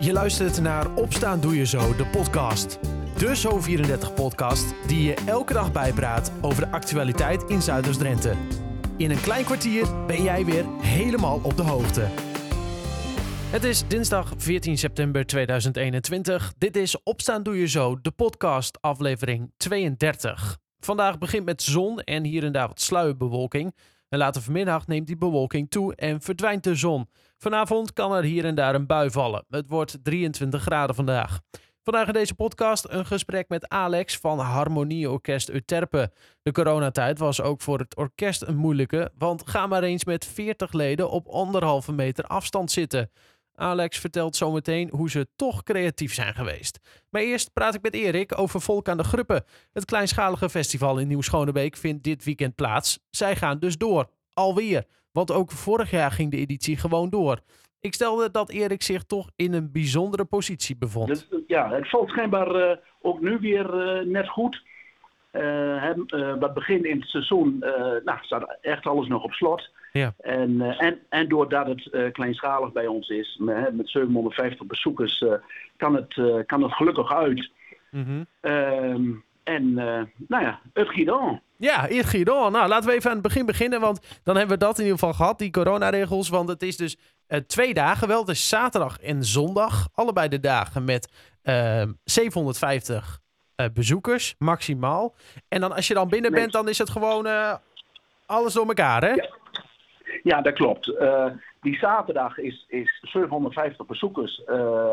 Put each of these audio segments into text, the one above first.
Je luistert naar Opstaan Doe Je Zo, de podcast. De Zo34-podcast die je elke dag bijpraat over de actualiteit in Zuiders-Drenthe. In een klein kwartier ben jij weer helemaal op de hoogte. Het is dinsdag 14 september 2021. Dit is Opstaan Doe Je Zo, de podcast aflevering 32. Vandaag begint met zon en hier en daar wat sluierbewolking. En later vanmiddag neemt die bewolking toe en verdwijnt de zon. Vanavond kan er hier en daar een bui vallen. Het wordt 23 graden vandaag. Vandaag in deze podcast een gesprek met Alex van Harmonieorkest Euterpe. De coronatijd was ook voor het orkest een moeilijke, want ga maar eens met 40 leden op anderhalve meter afstand zitten. Alex vertelt zometeen hoe ze toch creatief zijn geweest. Maar eerst praat ik met Erik over Volk aan de Gruppen. Het kleinschalige festival in Nieuw-Schonebeek vindt dit weekend plaats. Zij gaan dus door. Alweer. Want ook vorig jaar ging de editie gewoon door. Ik stelde dat Erik zich toch in een bijzondere positie bevond. Ja, het valt schijnbaar uh, ook nu weer uh, net goed. Uh, het begin in het seizoen nou, staat echt alles nog op slot. Ja. En, en, en doordat het kleinschalig bij ons is, met, met 750 bezoekers, kan, het, kan het gelukkig uit. Mm -hmm. en nou ja, het giet ja, het Giron. Nou, laten we even aan het begin beginnen, want dan hebben we dat in ieder geval gehad, die coronaregels. Want het is dus uh, twee dagen wel, dus zaterdag en zondag. Allebei de dagen met uh, 750 uh, bezoekers, maximaal. En dan als je dan binnen bent, dan is het gewoon alles door elkaar, hè? Ja, ja dat klopt. Uh, die zaterdag is, is 750 bezoekers,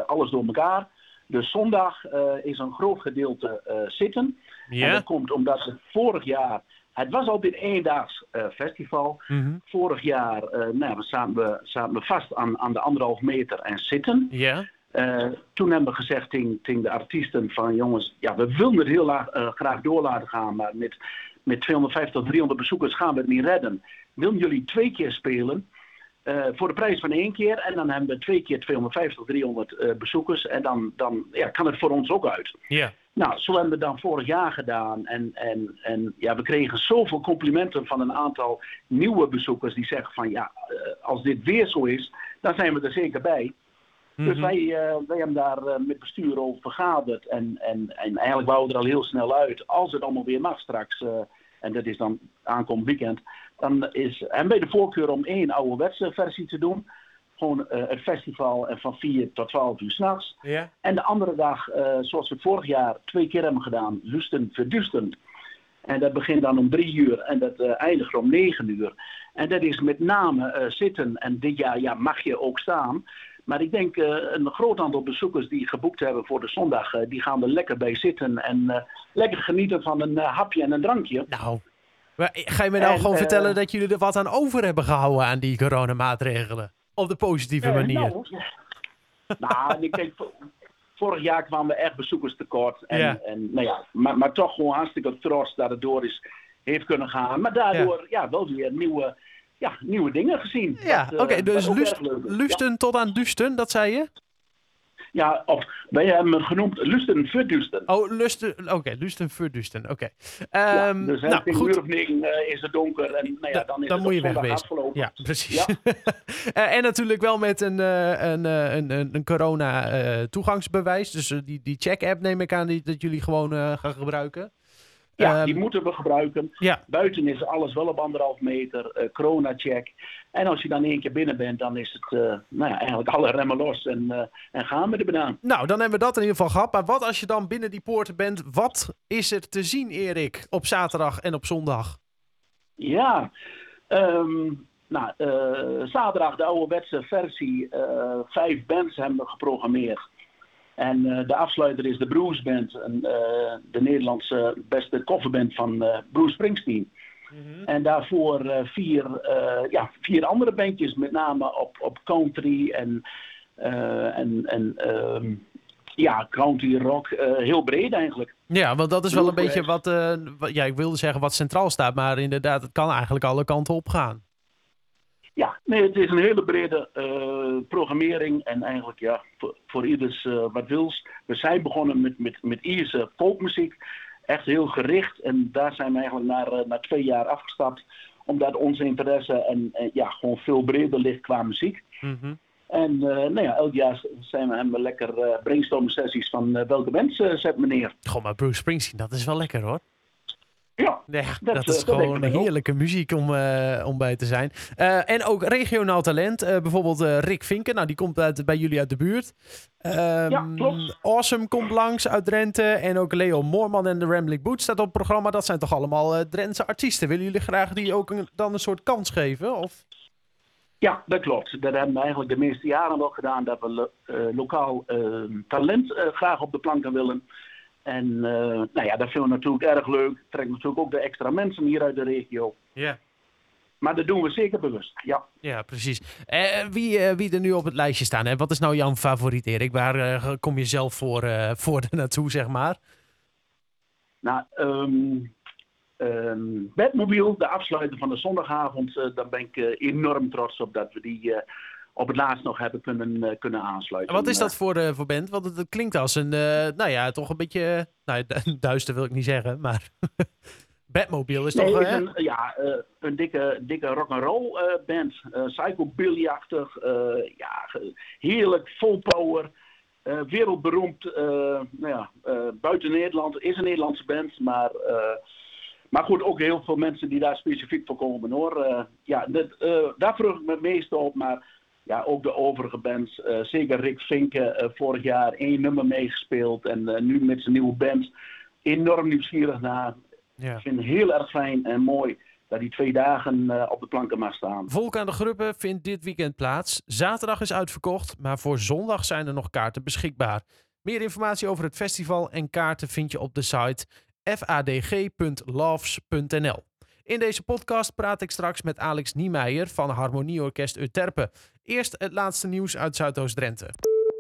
alles door elkaar. Dus zondag is een groot gedeelte zitten. Ja. En dat komt omdat het vorig jaar. Het was al een eendaags festival. Mm -hmm. Vorig jaar nou, we zaten, we, zaten we vast aan, aan de anderhalf meter en zitten. Ja. Uh, toen hebben we gezegd tegen de artiesten van jongens, ja, we willen het heel laag, graag door laten gaan, maar met, met 250, 300 bezoekers gaan we het niet redden. Willen jullie twee keer spelen? voor de prijs van één keer. En dan hebben we twee keer 250, 300 bezoekers. En dan, dan ja, kan het voor ons ook uit. Ja. Nou, zo hebben we dan vorig jaar gedaan. En, en, en ja, we kregen zoveel complimenten van een aantal nieuwe bezoekers die zeggen van ja, als dit weer zo is, dan zijn we er zeker bij. Mhm. Dus wij, uh, wij hebben daar uh, met bestuur over vergaderd. En, en, en eigenlijk wouden we er al heel snel uit. Als het allemaal weer mag straks, uh, en dat is dan aankomend weekend, dan is, hebben wij de voorkeur om één ouderwetse versie te doen gewoon uh, het festival en van 4 tot 12 uur s'nachts. Ja. En de andere dag, uh, zoals we vorig jaar twee keer hebben gedaan, Lusten Verdusten. En dat begint dan om drie uur en dat uh, eindigt om negen uur. En dat is met name zitten. En dit jaar ja, mag je ook staan. Maar ik denk een groot aantal bezoekers die geboekt hebben voor de zondag, die gaan er lekker bij zitten en lekker genieten van een hapje en een drankje. Nou, maar ga je me nou En, gewoon eh, vertellen dat jullie er wat aan over hebben gehouden aan die coronamaatregelen? Op de positieve Eh, manier. Nou, nou, ik denk, vorig jaar kwamen we echt bezoekers tekort. En, Ja. en, nou ja, maar, maar toch gewoon hartstikke trots dat het door is, heeft kunnen gaan. Maar daardoor ja. wel weer nieuwe, ja, nieuwe dingen gezien. Ja, Wat, oké, eh, dus lust, lusten tot aan dusten, dat zei je? Ja, of wij hebben het genoemd lusten verdusten. Oh, lusten, oké, lusten verdusten, oké. Ja, Ehm, dus nou, een goed. uur of negen eh, is het donker en nou ja, dan is dan het moet je afgelopen. Ja, precies. Ja. Eh, en natuurlijk wel met een, eh, een, eh, een, een, een corona-toegangsbewijs. dus eh, die, die check-app neem ik aan die, dat jullie gewoon eh, gaan gebruiken. Ja, Ehm, die moeten we gebruiken. Ja, Buiten is alles wel op anderhalf meter, eh, corona-check. En als je dan één keer binnen bent, dan is het eh, nou ja, eigenlijk alle remmen los en, eh, en gaan we er banaan. nou, dan hebben we dat in ieder geval gehad. Maar wat als je dan binnen die poorten bent? Wat is er te zien, Erik, op zaterdag en op zondag? Ja, ehm, nou, zaterdag de ouderwetse versie. vijf bands hebben we geprogrammeerd. En eh, de afsluiter is de Bruce Band, een, eh, de Nederlandse beste coverband van eh, Bruce Springsteen. En daarvoor vier, ja, vier andere bandjes, met name op, op country en, en, en ehm, ja, country rock. heel breed eigenlijk. Ja, want dat is wel een beetje wat, eh, wat- ja, ik wilde zeggen wat centraal staat, maar inderdaad, het kan eigenlijk alle kanten op gaan. Ja, nee, het is een hele brede eh, programmering en eigenlijk ja, voor, voor ieders eh, wat wils. We zijn begonnen met, met, met Ierse folkmuziek, echt heel gericht. En daar zijn we eigenlijk na, eh, na twee jaar afgestapt, omdat onze interesse en, ja, gewoon veel breder ligt qua muziek. Mhm. En nou ja, elk jaar zijn we, hebben we lekker brainstorm sessies van welke mensen zet meneer. Gewoon maar Bruce Springsteen, dat is wel lekker hoor. Ja, dat, is gewoon een heerlijke muziek om, om bij te zijn. en ook regionaal talent. bijvoorbeeld Rick Vinken, nou, die komt uit, bij jullie uit de buurt. Um, ja, klopt. Awesome komt langs uit Drenthe. En ook Leo Moorman en de Rambling Boots staat op het programma. Dat zijn toch allemaal Drentse artiesten. Willen jullie graag die ook een, dan een soort kans geven? Of? Ja, dat klopt. Dat hebben we eigenlijk de meeste jaren wel gedaan. Dat we lokaal uh, talent graag op de planken willen. En nou ja, dat vinden we natuurlijk erg leuk. Trekt natuurlijk ook de extra mensen hier uit de regio. Ja. Maar dat doen we zeker bewust, ja. Ja, precies. wie, wie er nu op het lijstje staan, hè? wat is nou jouw favoriet, Erik? Waar kom je zelf voor, voor naartoe, zeg maar? Nou, um, Um, Bedmobiel, de afsluiter van de zondagavond, uh, daar ben ik uh, enorm trots op dat we die uh, op het laatst nog hebben kunnen, kunnen aansluiten. wat is dat voor, voor band? Want het klinkt als een, nou ja, toch een beetje, nou, duister wil ik niet zeggen, maar Batmobile is toch... Is een, ja, een dikke, dikke rock'n'roll band. Psychobilly-achtig, ja, heerlijk, vol power. wereldberoemd, nou ja, buiten Nederland, is een Nederlandse band, maar maar goed, ook heel veel mensen die daar specifiek voor komen hoor. Uh, ja, uh, daar vroeg ik me het meest op. Maar ja, ook de overige bands. Uh, zeker Rick Vinken, vorig jaar één nummer meegespeeld. En nu met zijn nieuwe band. Enorm nieuwsgierig naar. Ja. Ik vind het heel erg fijn en mooi dat die twee dagen op de planken mag staan. Volk aan de Gruppen vindt dit weekend plaats. Zaterdag is uitverkocht, maar voor zondag zijn er nog kaarten beschikbaar. Meer informatie over het festival en kaarten vind je op de site fadg.loves.nl. In deze podcast praat ik straks met Alex Niemeyer van Harmonieorkest Euterpe. Eerst het laatste nieuws uit Zuidoost-Drenthe.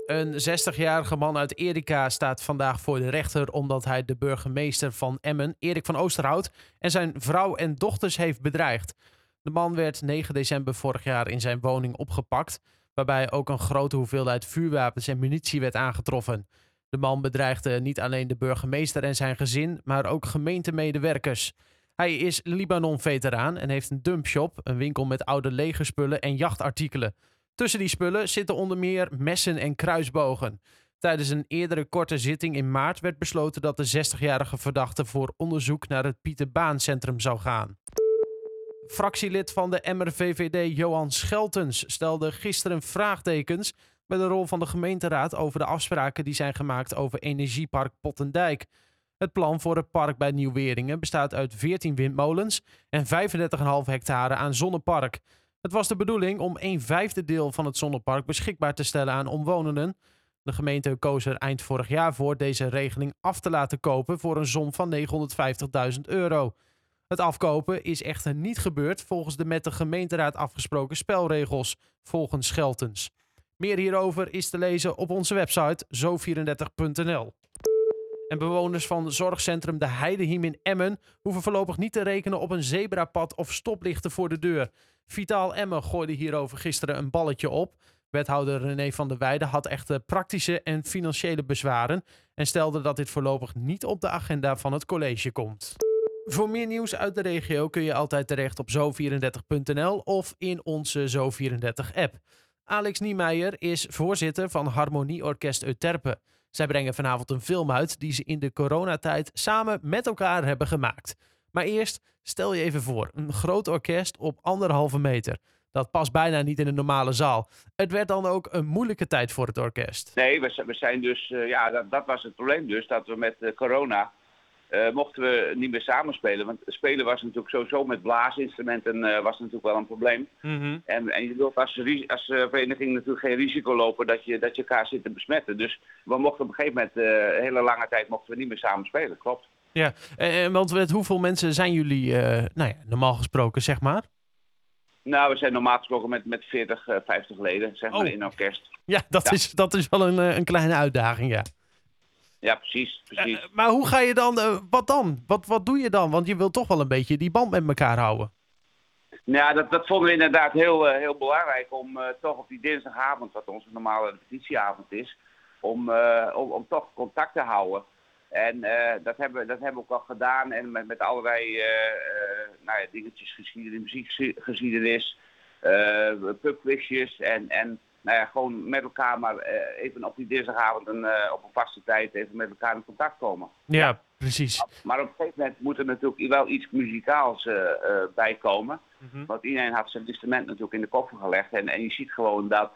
Een 60-jarige man uit Erika staat vandaag voor de rechter omdat hij de burgemeester van Emmen, Erik van Oosterhout, en zijn vrouw en dochters heeft bedreigd. De man werd 9 december vorig jaar in zijn woning opgepakt, waarbij ook een grote hoeveelheid vuurwapens en munitie werd aangetroffen. De man bedreigde niet alleen de burgemeester en zijn gezin, maar ook gemeentemedewerkers. Hij is Libanon-veteraan en heeft een dumpshop, een winkel met oude legerspullen en jachtartikelen. Tussen die spullen zitten onder meer messen en kruisbogen. Tijdens een eerdere korte zitting in maart werd besloten dat de 60-jarige verdachte voor onderzoek naar het Pieter Baan Centrum zou gaan. Fractielid van de MRVVD Johan Scheltens stelde gisteren vraagtekens bij de rol van de gemeenteraad over de afspraken die zijn gemaakt over Energiepark Pottendijk. Het plan voor het park bij Nieuwweringen bestaat uit 14 windmolens en 35,5 hectare aan zonnepark. Het was de bedoeling om een vijfde deel van het zonnepark beschikbaar te stellen aan omwonenden. De gemeente koos er eind vorig jaar voor deze regeling af te laten kopen voor een som van 950.000 euro. Het afkopen is echter niet gebeurd volgens de met de gemeenteraad afgesproken spelregels, volgens Scheltens. Meer hierover is te lezen op onze website zo34.nl. En bewoners van zorgcentrum De Heidehiem in Emmen hoeven voorlopig niet te rekenen op een zebrapad of stoplichten voor de deur. Vitaal Emmen gooide hierover gisteren een balletje op. Wethouder René van der Weijden had echte praktische en financiële bezwaren en stelde dat dit voorlopig niet op de agenda van het college komt. Voor meer nieuws uit de regio kun je altijd terecht op zo34.nl of in onze Zo34-app. Alex Niemeyer is voorzitter van Harmonieorkest Euterpe. Zij brengen vanavond een film uit die ze in de coronatijd samen met elkaar hebben gemaakt. Maar eerst stel je even voor, een groot orkest op anderhalve meter. Dat past bijna niet in een normale zaal. Het werd dan ook een moeilijke tijd voor het orkest. Nee, we zijn dus, uh, ja, dat, dat, was het probleem dus, dat we met uh, corona uh, mochten we niet meer samenspelen. Want spelen was natuurlijk sowieso met blaasinstrumenten uh, was natuurlijk wel een probleem. Mm -hmm. en, en je wilt als, als uh, vereniging natuurlijk geen risico lopen dat je, dat je elkaar zit te besmetten. Dus we mochten op een gegeven moment, een hele lange tijd, mochten we niet meer samen spelen. Klopt. Ja, en, want met hoeveel mensen zijn jullie nou ja, normaal gesproken, zeg maar? Nou, we zijn normaal gesproken met, met 40, 50 leden, zeg maar, oh. in orkest. Ja, dat, Is, dat is wel een, een kleine uitdaging, ja. Ja, precies. precies. Uh, maar hoe ga je dan, uh, wat dan? Wat, wat doe je dan? Want je wilt toch wel een beetje die band met elkaar houden. Nou, dat, dat vonden we inderdaad heel, uh, heel belangrijk om toch op die dinsdagavond, wat onze normale repetitieavond is, om, om, om, toch contact te houden. En dat, hebben, we, dat hebben we ook al gedaan en met, met allerlei nou ja, dingetjes, geschiedenis, muziekgeschiedenis, pubquizjes en, en nou ja, gewoon met elkaar maar even op die dinsdagavond en op een vaste tijd even met elkaar in contact komen. Ja, precies. Maar op een gegeven moment moet er natuurlijk wel iets muzikaals bij komen. Mhm. Want iedereen had zijn instrument natuurlijk in de koffer gelegd. En, en je ziet gewoon dat,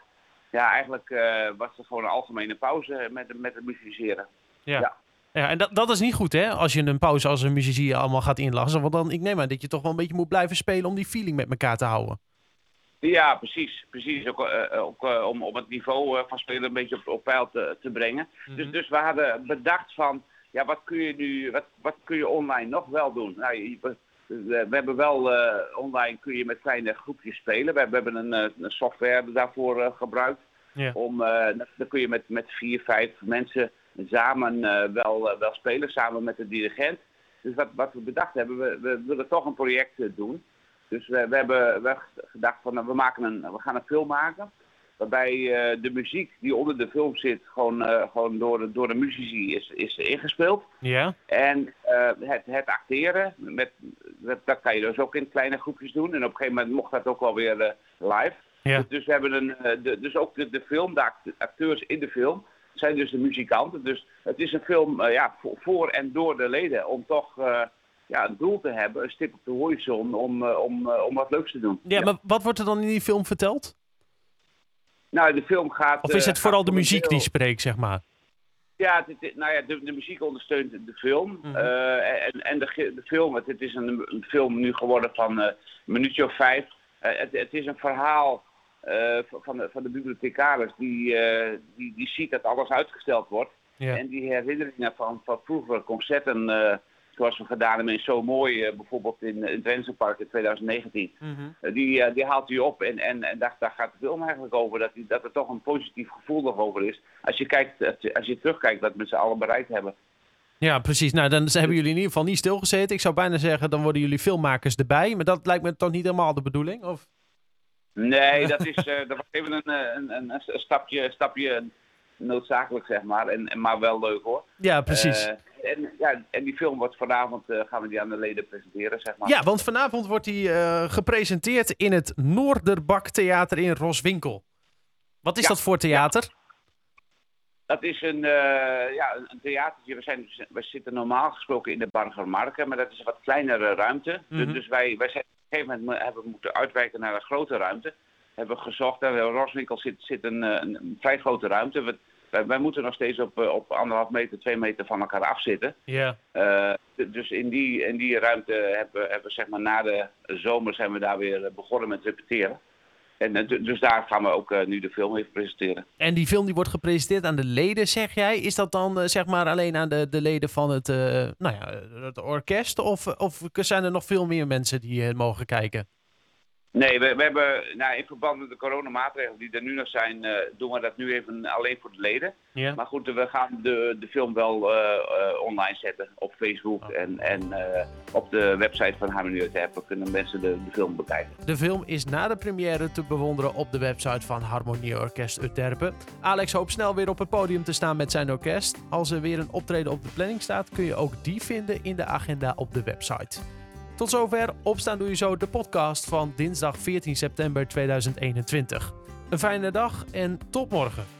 ja, eigenlijk was er gewoon een algemene pauze met, met het musiceren. ja. Ja, en dat, dat is niet goed, hè? Als je een pauze als een muzici allemaal gaat inlassen. Want dan, ik neem aan dat je toch wel een beetje moet blijven spelen om die feeling met elkaar te houden. Ja, precies. precies. Ook, uh, ook uh, om, om het niveau van spelen een beetje op, op peil te, te brengen. dus, mhm. dus we hadden bedacht van, ja, wat kun je nu, wat, wat kun je online nog wel doen? Nou, we, we, hebben wel, online kun je met kleine groepjes spelen. We, we hebben een, een software daarvoor gebruikt. Om, dan kun je met, met vier, vijf mensen samen wel, wel spelen, samen met de dirigent. Dus wat, wat we bedacht hebben, we, we willen toch een project doen. Dus we, we hebben we gedacht van nou, we, maken een, we gaan een film maken. Waarbij de muziek die onder de film zit, gewoon, gewoon door, de, door de muzici is, is ingespeeld. Ja. En het, het acteren, met, dat, dat, kan je dus ook in kleine groepjes doen. En op een gegeven moment mocht dat ook wel weer live. Ja. Dus, we hebben een, de, dus ook de, de film, de acteurs in de film, zijn dus de muzikanten. Dus het is een film ja, voor, en door de leden om toch ja, een doel te hebben, een stip op de horizon om, uh, om, om wat leuks te doen. Ja, maar wat wordt er dan in die film verteld? Nou, de film gaat... Of is het vooral de muziek die spreekt, zeg maar? Ja, het, nou ja de, de, muziek ondersteunt de film. Mm -hmm. en en de, de film, het, het is een, een, film nu geworden van een minuutje of vijf. Het, het, is een verhaal uh, van, de, van de bibliothecaris, die, uh, die, die ziet dat alles uitgesteld wordt. Ja. En die herinneringen van, van vroegere concerten, uh, zoals we gedaan hebben in Zo Mooi, bijvoorbeeld in, in het Park in 2019, mm -hmm. die, die haalt hij op. En, en, en daar, daar gaat de film eigenlijk over, dat, die, dat er toch een positief gevoel nog over is. Als je, kijkt, als je, als je terugkijkt wat we met z'n allen bereikt hebben. Ja, precies. Nou, dan hebben jullie in ieder geval niet stilgezeten. Ik zou bijna zeggen, dan worden jullie filmmakers erbij. Maar dat lijkt me toch niet helemaal de bedoeling? Of? Nee, dat, is, uh, dat was even een, een, een, een, stapje, stapje noodzakelijk, zeg maar. En, maar wel leuk hoor. Ja, precies. Uh, en, ja, en die film wordt vanavond, uh, gaan we die aan de leden presenteren, zeg maar. Ja, want vanavond wordt die gepresenteerd in het Noorderbak Theater in Roswinkel. Wat is dat voor theater? Ja. Dat is een, ja, een theatertje. We, zijn, we zitten normaal gesproken in de Bargermarken, maar dat is een wat kleinere ruimte. Mm -hmm. Dus, dus wij, wij zijn gegeven moment hebben moeten uitwijken naar een grote ruimte. Hebben we gezocht, en Roswinkel zit, zit een, eh, een, een, vrij grote ruimte. We, wij, wij, moeten nog steeds op, eh, op anderhalf meter, twee meter van elkaar afzitten. Ja. Uh, dus in die, in die ruimte hebben, hebben we zeg maar na de zomer zijn we daar weer begonnen met repeteren. En dus daar gaan we ook uh, nu de film even presenteren. En die film die wordt gepresenteerd aan de leden, zeg jij? Is dat dan uh, zeg maar alleen aan de, de leden van het, uh, nou ja, het orkest? Of, of zijn er nog veel meer mensen die mogen kijken? Nee, we, we hebben nou, in verband met de coronamaatregelen die er nu nog zijn, uh, doen we dat nu even alleen voor de leden. Ja. Maar goed, we gaan de, de film wel uh, uh, online zetten op Facebook oh. en, en op de website van Harmonie Utrecht kunnen mensen de, de, film bekijken. De film is na de première te bewonderen op de website van Harmonie Orkest Utterpen. Alex hoopt snel weer op het podium te staan met zijn orkest. Als er weer een optreden op de planning staat, kun je ook die vinden in de agenda op de website. Tot zover Opstaan Doe Je Zo, de podcast van dinsdag 14 september 2021. Een fijne dag en tot morgen.